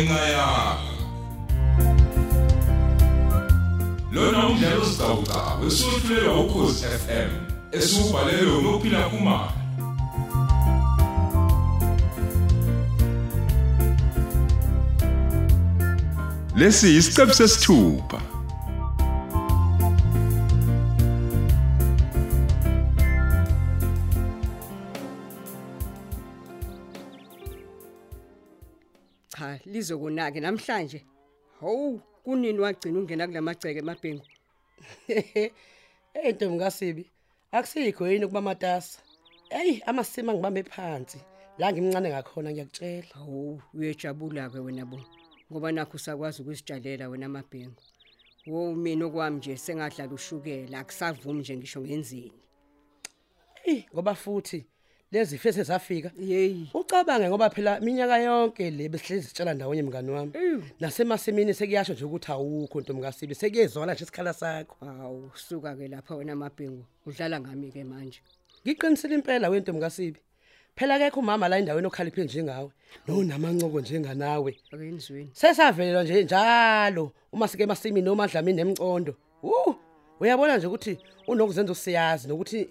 engaya lona umdlalo siqhawqa wesufulelwa ukhozi FM esubhalelwe unophila kumama lesi isiqebu sesithupha. Lizokunake namhlanje hawu kunini wagcina ungena kulamagceke emabhengu Hey ntombi kaSibi, akusikho yini kuba matasa. Hey amasima ngibambe phansi. La ngimncane ngakhona ngiyakutshela. hawu uyejabula ke wena bo ngoba nakho usakwazi ukusitshalela wena amabhengu wo mina okwami nje sengadlala ushukela akusavumi nje ngisho ngenzini Eh ngoba futhi lezi fese zafika. yeyi Ucabange ngoba phela minyaka yonke le besihlezi sitshela ndawonye mngani wami. Ewu. Nasemasimini sekuyasho nje ukuthi awukho ntombi kaSibi, sekuyezwala nje isikhala sakho. hawu suka ke lapha wena amabhengu udlala ngami ke manje Ngiqinisile impela wentombi kaSibi. Phela akekho umama la endaweni okhaliphe njengawe. No namancoko njenganawe. akenzweni Sesavelelwa nje njalo uma sike emasimini noma dlamini nemcondo. Uh, uyabona nje ukuthi unokuzenza usiyazi nokuthi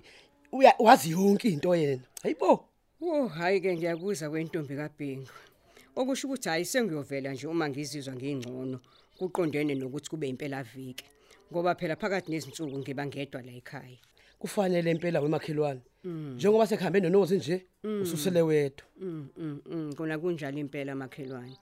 wazi yonke into yena. Hayibo. wo hayi ke ngiyakuzwa kwentombi kabhengu okusho ukuthi hayi sengiyovela nje uma ngizizwa ngingcono kuqondene nokuthi kube impela viki ngoba phela phakathi nezinsuku ngiba ngedwa la ekhaya Kufanele impela wemakhelwane. Njengoba sekhambe nonozi nje ususele wedwa. Mm mm mm kona kunjalo impela makhelwane.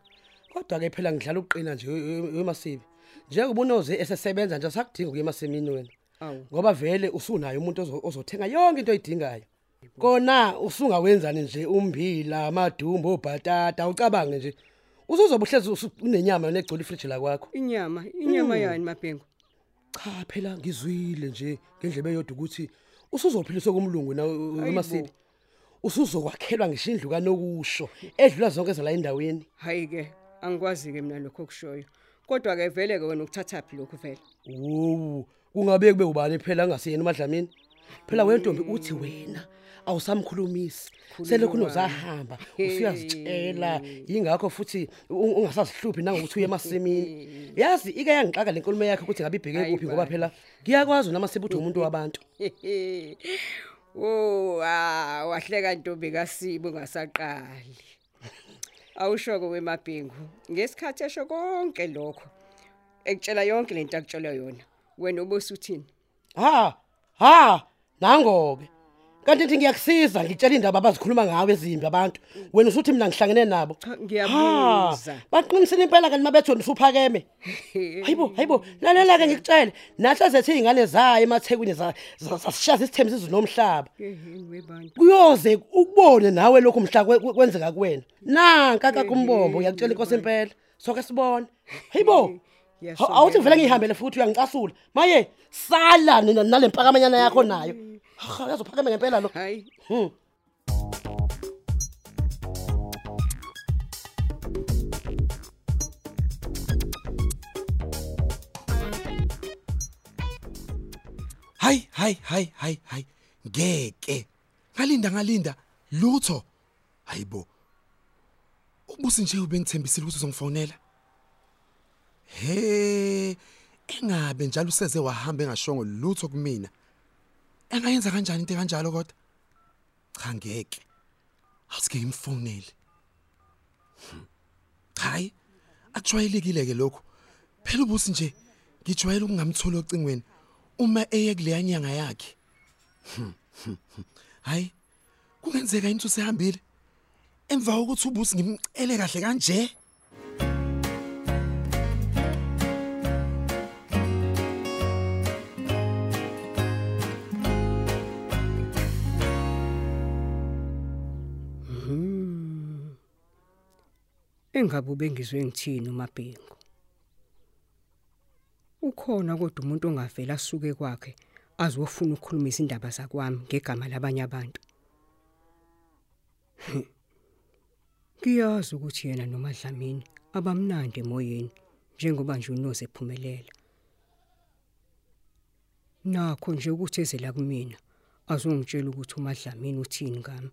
Kodwa ke phela ngidlala uqina nje wemasibi. Njengoba unozi esesebenza nje sakudinga kuye emasimini wena. Awu Ngoba vele usunayo umuntu ozo- ozothenga yonke into oyidingayo. Kona usungawenzani nje ummbila, amadumbu, obhatata, ucabange nje. Usuzobuhlezi usu- unenyama negcoli ifridge la kwakho. inyama inyama yani mabhengu. Cha phela ngizwile nje ngendlebe yodwa ukuthi usuzophiliswa kumlungu na wemasibi. Usuzokwakhelwa ngisho indlu kanokusho edlula zonke zala endaweni. Hayi ke angikwazi ke mina lokho kushoyo. Kodwa ke vele ke wena ukuthatha phi lokho vele? Wo, kungabe kube ubani phela angasiyena umadlamini? Phela wentombi uthi wena awusamkhulumisi. Selokhu uzahamba, usuyazitshela, ingakho futhi ungasazihluphi nangokuthi uye emasimini. Yazi ike yangixaka lenkulumo yakhe ukuthi ngabe ibheke kuphi ngoba ba. phela ngiyakwazi noma sibuthi umuntu wabantu. Oh, ah, wahleka ntombi kaSibo ngasaqali. Awushoko wemabhengu. Ngesikhathi esho konke lokho. Ekutshela yonke lento akutshelwe yona. Wena obosuthini? Ha, ha, nangoke. Kanti ngithi ngiyakusiza ngitshela indaba abazikhuluma ngawe ezimbi abantu. Wena usuthi mina ngihlangene nabo. Cha, ngiyabuza. Ha, Baqinisile impela kanti mabethona usuphakeme. Hayibo, hayibo, lalela ke ngikutshele. Nahle zethe izingane zayo emathekwini za za- zasishaza isithembu sizwe nomhlaba. Yeheni webantu. Kuyoze ukubone nawe lokho mhla kwe- kwe- kwenzeka kuwena. Nanka kakumbombo uyakutshela inkosi impela. Soke sibone. Hayibo. Awuthi vele ngihambele futhi uyangicasula. Maye sala nina nalemphakamanyana yakho nayo. Ha, yazophakeme ngempela lo. Hayi. Hmm. Hayi hayi hayi hayi hayi ngeke. Ngalinda ngalinda lutho. Hayibo. Ubusi nje ubengithembisile ukuthi uzongifonela. He, engabe njalo useze wahamba engashongo lutho kumina. Engayenza kanjani into kanjalo kodwa? Cha ngeke. Awusike ngimfonele. Hmm. Hayi, akujwayelekile ke lokho. Phela ubusi nje ngijwayele ukungamtholi ocingweni uma eye kuleya nyanga yakhe. Hmm, hmm. Hayi, kungenzeka into sehambile. Emva kokuthi ubusi ngimcele kahle kanje. Engabe ubengizwe ngithini uMabhengu? Ukhona kodwa umuntu ongavela asuke kwakhe azofuna ukukhulumisa indaba zakwami ngegama labanye abantu. Ngiyazi ukuthi yena noMadlamini abamnandi emoyeni njengoba nje unoze ephumelela. Nakho nje ukuthi ezela kumina azongitshela ukuthi uMadlamini uthini ngami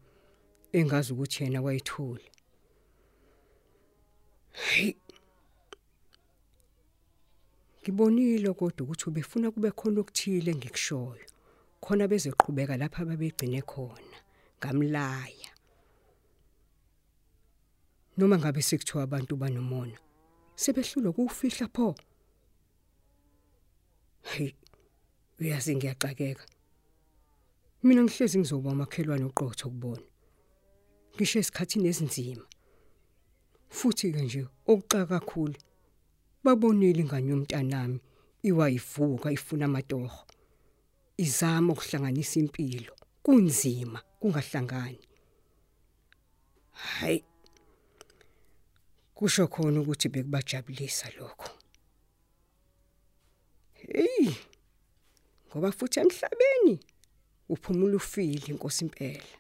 engazi ukuthi yena wayithula. Hey ngibonile kodwa ukuthi ubefuna kube khona okuthile engikushoyo khona bezeqhubeka lapha babegcine khona ngamlaya. Noma ngabe sekuthiwa abantu banomona sebehlule ukufihla pho? Hey uyazi ngiyaxakeka. Mina ngihlezi ngizoba umakhelwane uqotho kubona ngisho esikhathini esinzima. Futhi ke nje okuxaka kakhulu babonile ingane yomntanami iwayivuka ifuna amatoho izama ukuhlanganisa impilo kunzima kungahlangani. Hayi kusho khona ukuthi bekubajabulisa lokho. Hey ngoba futhi emhlabeni uphumula ufile inkosi impela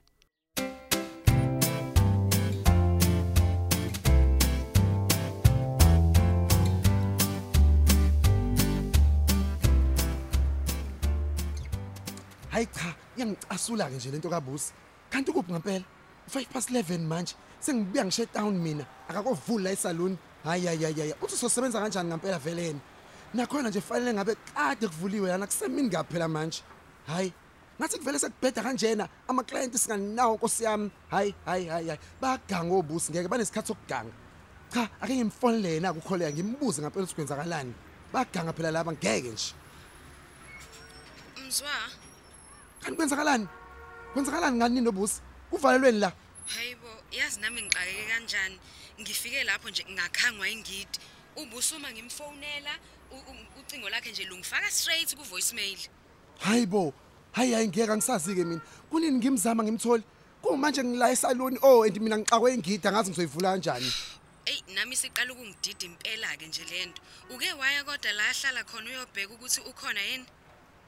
hayi cha iyangicasula ke nje lento kabusi. Kanti kuphi ngempela? 5 past 11 manje sengibuya ngishe town mina akakovula esaluni hayi hayi hayi uthi sosebenza kanjani ngempela veleni nakhona nje fanele ngabe kade kuvuliwe yana kusemini ngaphela manje. Hayi ngathi kuvele sekubheda kanjena ama client singanawo nkosi yami. Hayi hayi hayi hayi. Baganga obusi ngeke banesikhathi sokuganga. Cha ake ngimfonele yena ukukholeka ngimbuze ngempela ukuthi kwenzakalani. Baganga phela laba ngeke nje. Mzwa, kanti kwenzakalani kwenzakalani ngani nobusi kuvalelweni la hayibo, yazi nami ngixakeke kanjani. Ngifike lapho nje ngakhangwa ingidi. Ubusuma ngimfonela, u- u- ucingo lakhe nje lungifaka straight ku voicemail. hayibo hayi hayi ngeke angisazi ke mina kunini ngimzama ngimtholi kumanje ngila esaloni oh and mina ngixakwe ingida ngazi ngizoyivula kanjani Ey, nami siqala ukungidida impela ke nje lento. Uke waya kodwa la ahlala khona uyobheka ukuthi ukhona yini?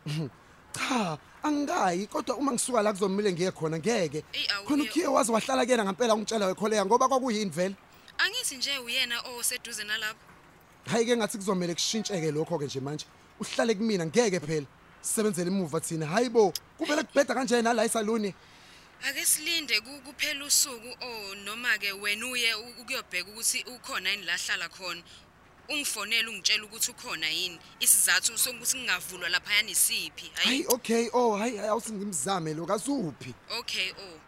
cha angikayi kodwa uma ngisuka la kuzomile ngiye khona ngeke. Eyi, awu, khona uye- ukhiye wazi wahlala kuyena ngempela ungitshela wekholeka ngoba kwakuyini vele. Angithi nje uyena oseduze nalapho. hayi ke ngathi kuzomela kushintsheke lokho ke nje manje. Uhlale kumina ngeke phela. Sisebenzele imuva thina. Hayibo kuvele kubheda kanjena la esaloni Ake silinde ku- kuphela usuku. Oh noma ke wena uye u- ukuyobheka ukuthi ukhona yini la hlala khona. Ungifonela ungitshela ukuthi ukhona yini. Isizathu sokuthi ngingavulwa lapha yani siphi? hayi okay oh hayi hayi awusingimzame lo kasuphi Okay, oh.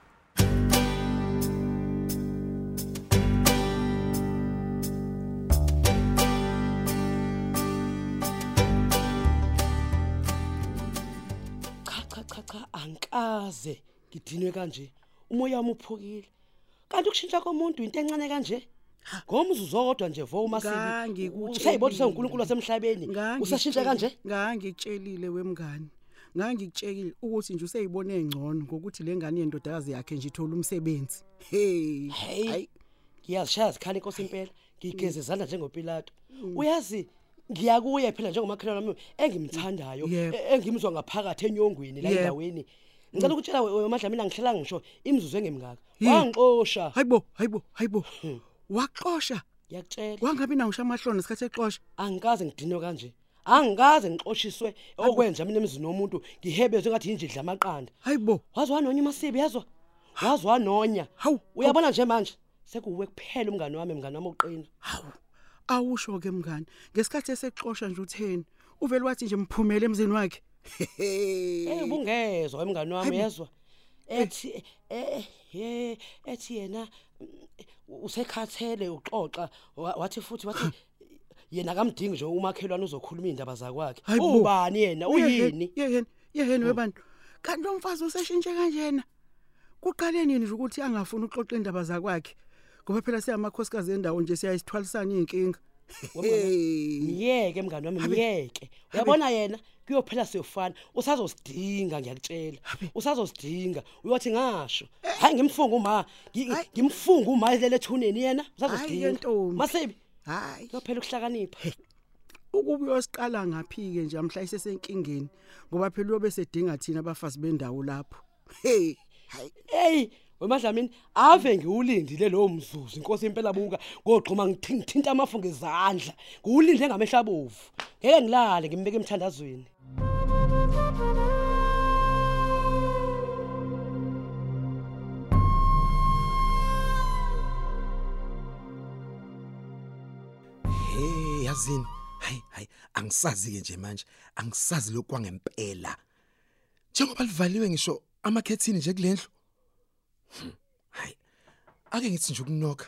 cha cha cha cha angikaze ngidinwe kanje umoya wami uphukile kanti ukushintsha komuntu into encane kanje ngomzuzu odwa nje vo umasibi. Ngangikutshelile. usayibona usengunkulunkulu wasemhlabeni? Usashintsha kanje? Ngangikutshelile wemngani. Ngangikutshelile ukuthi nje useyibone ngcono ngokuthi le ngane yendodakazi yakhe nje ithola umsebenzi. Hey. Hey. Ngiyazishaya zikhali inkosi impela. Ngigeze izandla njengopilato uyazi ngiyakuye phela njengomakhelwane wami engimthandayo Yebo. e- engimzwa ngaphakathi enyongweni la Yebo. endaweni. Ngicela ukutshela wemadlamini angihlala ngisho imizuzu engimngaka Yini? wangixosha. Hayibo hayibo hayibo. Waxosha. Ngiyakutshela. Wangabi nawo usha amahloni isikhathi exosha angikaze ngidinwe kanje. Angikaze ngixoshiswe okwenza mina emzini womuntu. Ngihebezwe ngathi injidla amaqanda hayibo wazi wanonya umasibi yazwa wazi wanonya. Hawu, uyabona nje manje? Sekuwe kuphela umngane wami mngane wami oqina. Hawu awusho ke mngani. Ngesikhathi esexosha nje utheni uvele wathi nje mphumele emzini wakhe. Eh ubungezwe emngane wami yezwa ethi eh ye ethi yena mm, usekhathele uxoxa wa- wathi futhi wathi yena kamdingi nje umakhelwane uzokhuluma indaba zakwakhe. Hayibo. ubani yena? Uyini? yeheni yeheni webantu. Kanti lo mfazi useshintshe kanjena. Kuqale nini nje ukuthi angafuni ukuxoxa indaba zakwakhe? Ngoba phela siyamakhosikazi endawo nje siyayithwalisana inkinga Miyeke mngani wami miyeke. Uyabona yena? Kuyophela siyofana. Usazosidinga ngiyakutshela. Usazosidinga. Uyothi ngasho. Hayi ngimfunga uma ngimfunga uma ilele ethuneni yena. Usazosidinga. Masibi hayi. Kuyophela ukuhlakanipha. ukuba uyosiqala ngaphi ke nje amhla isesenkingeni? Ngoba phela uyobe sedinga thina abafazi bendawo lapho. Hey hayi. Hey wemadlamini ave ngiwulindile lo mzuzu inkosi impela buka ngoxhuma ngithinta amafu ngezandla. Ngiwulinde ngamehla bovu. Ngeke ngilale ngimbeke emthandazweni. hey yazini hayi hayi angisazi ke nje manje angisazi lokwa ngempela njengoba livaliwe ngisho amakhethini nje kulendlu Hmm, hayi ake ngithi nje ukunoka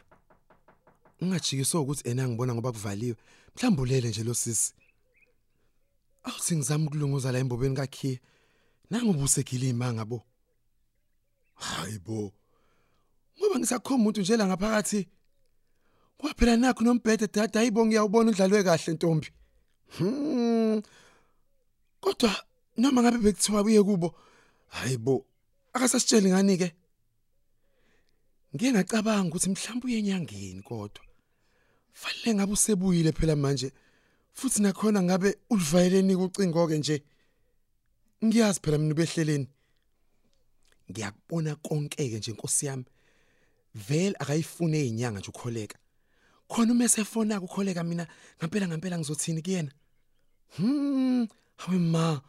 ungajikiswa ukuthi ena ngibona ngoba kuvaliwe. Mhlawumbe ulele nje lo sisi. Awuthi ngizama ukulunguza la embobeni kakhiye. Nangobusekile imanga bo. Hayibo ngoba ngisakhoma umuntu nje la ngaphakathi. Kwaphela nakho nombhede dada hayibo ngiyawubona udlalwe kahle ntombi. Hmm. Kodwa noma ngabe bekuthiwa buye kubo hayibo akasasitsheli ngani ke Ngike ngacabanga ukuthi mhlawumbe uye enyangeni kodwa. Fanele ngabe usebuyile phela manje futhi nakhona ngabe ulivayeleni kucingo ke nje. Ngiyazi phela mina behleleni ngiyakubona konke ke nje inkosi yami. Vele akayifune izinyanga nje ukholeka. Khona uma esefona ukholeka mina ngempela ngempela ngizothini kuyena? Hmm hawe ma.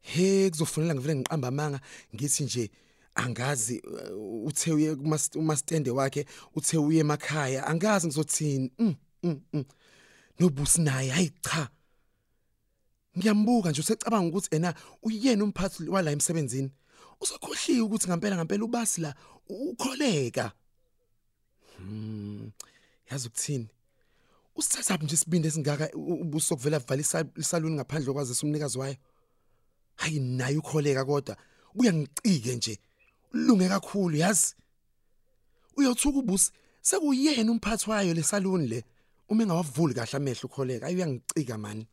He kuzofunela ngivele ngiqamba amanga ngithi nje angazi uh, uthe uye kumastende wakhe uthe uye emakhaya angazi ngizothini. Mm, mm, mm. nobusi naye hayi cha. Ngiyambuka nje usecabanga ukuthi ena uyena umphathi wala emsebenzini. Usokhohliwe ukuthi ngempela ngempela ubasi la ukholeka. Hmm yazi ukuthini? Usithatha nje isibindi esingaka ubuso kuvela valisa isaluni ngaphandle kwazisa umnikazi wayo? Hayi naye ukholeka kodwa. Uyangicike nje. Ulunge kakhulu yazi? Uyothuka ubusi sekuyena umphathi wayo lesaluni le uma engawavuli kahle amehlo ukholeka ayi uyangicika mani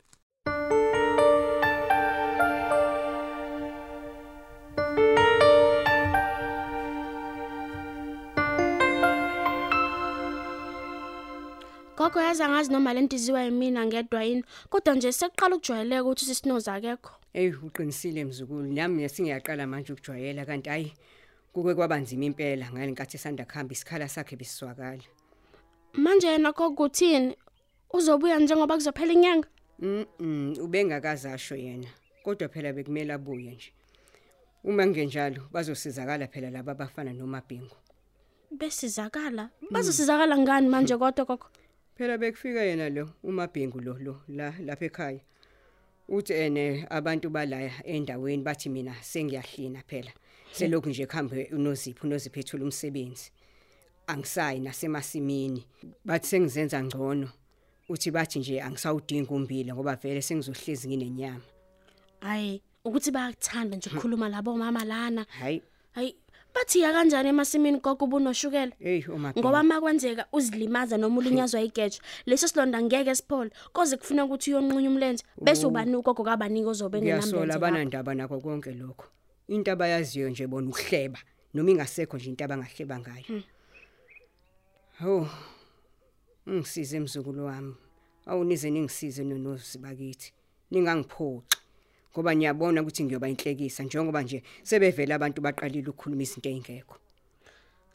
Gogo yazi angazi noma lento iziwa yimina ngedwa yini kodwa nje sekuqala ukujwayeleka ukuthi sisinoza akekho. Ey uqinisile mzukulu. Nami yasingiyaqala manje ukujwayela kanti hayi kuke kwabanzima impela ngalenkathi esanda kuhamba isikhala sakhe bisizwakala. manje yena gogo uthini uzobuya njengoba kuzophela inyanga Mhm ubengakazasho yena kodwa phela bekumele abuye nje. Uma kungenjalo bazosizakala phela laba abafana noMabhingu. besizakala bazosizakala ngani manje kodwa gogo Phela bekufika yena lo uMabhingu lo lo la lapha ekhaya. Uthi ene abantu balaya endaweni bathi mina sengiyahlina phela. Selokhu nje kuhambe unozipho unozipho ethula umsebenzi. Angisayi nasemasimini. Bathi sengizenza ngcono. Uthi bathi nje angisawudinga umbila ngoba vele sengizohlezi nginenyama. hayi ukuthi bayakuthanda nje ukukhuluma labo mama lana Hayi, hayi bathi ya kanjani emasimini gogo ubunoshukela hey uMabhingu. ngoba makwenzeka uzilimaza noma ulinyazwa igejo leso silonda ngeke siphole koze kufuna ukuthi uyonqunya umlenze bese ubani ugogo kabanika ozobe Ngiyasola nenamlenze abanandaba nakho konke lokho. Into abayaziyo nje bona ukuhleba noma ingasekho nje into abangahleba ngayo. Ho. Ngisize emzukulu wami. Awunize ningisize nonozi bakithi. Ningangiphoxi. Ngoba niyabona ukuthi ngiyoba inhlekisa njengoba nje sebevela abantu baqalile ukukhuluma izinto ezingekho.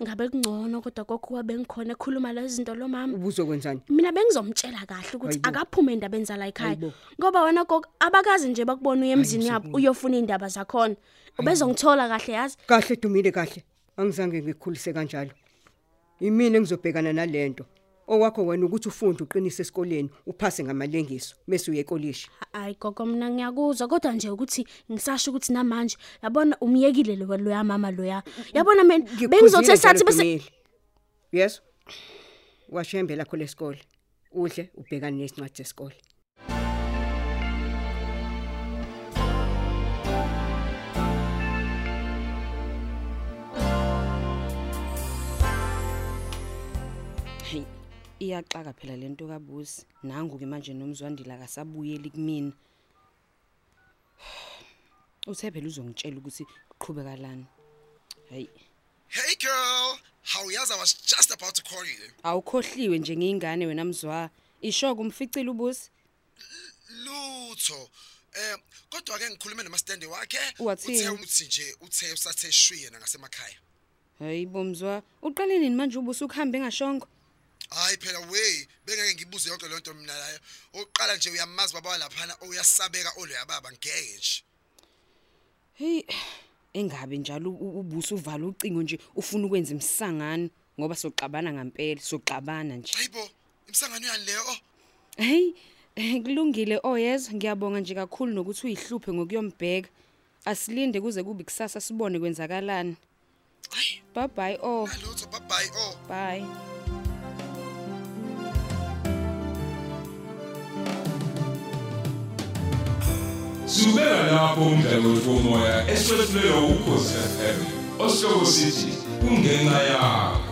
Ngabe kungcono kodwa gogo wabe ngikhona ekhuluma lezi zinto lo mama Ubuzokwenzani? mina bengizomtshela kahle ukuthi Hayibo. akaphume endabeni zala ekhaya Hayibo. ngoba wena gogo abakazi nje bakubona uye emzini yabo uyofuna indaba zakhona ubezongithola kahle yazi Kahle Dumile kahle. Angizange ngikhulise kanjalo. Imini engizobhekana nalento. Owakho wena ukuthi ufunde uqinise esikoleni, uphase ngamalengiso bese uye ekolishi. hayi gogo mina ngiyakuzwa kodwa nje ukuthi ngisasho ukuthi namanje yabona umyekile lo loya mama loya yabona mina bengizothi sathi bese Yes. Washembe lakho lesikole. Udle ubhekane nesincwadi sesikole. Hey, iyaxaka phela lento kabusi. Nangu ke manje nomzwandila akasabuyeli kumina. Uthe phela uzongitshela ukuthi uqhubeka lana. Hey, Hey girl, how yazi I was just about to call you. awukhohliwe nje ngingane wena mzwa. Isho kumficile ubusi. Lutho. Eh kodwa ke ngikhulume nomastende wakhe Wathini? uthe ukuthi nje uthe usathe shwiye ngasemakhaya. Hey bomzwa, uqale nini manje ubusi ukuhambe ngashongo? Hayi phela we bengeke ngibuze yonke lento mina layo. Oqala nje uyamazi baba laphana oyasabeka oloya baba ngeke nje. Hey, engabe njalo u- ubusi uvala ucingo nje ufuna ukwenza imsangano ngoba soxabana ngempela, soxabana nje. Hayibo, imsangano yani leyo? Oh, Hey, kulungile oyezwa ngiyabonga nje kakhulu nokuthi uyihluphe ngokuyombheka asilinde kuze kube kusasa sibone kwenzakalani bye bye oh lutho bye bye oh bye Subeka lapho umdlalo womoya eswetshulelwa ukhozi FM. Osihloko sithi kungenxa yakho.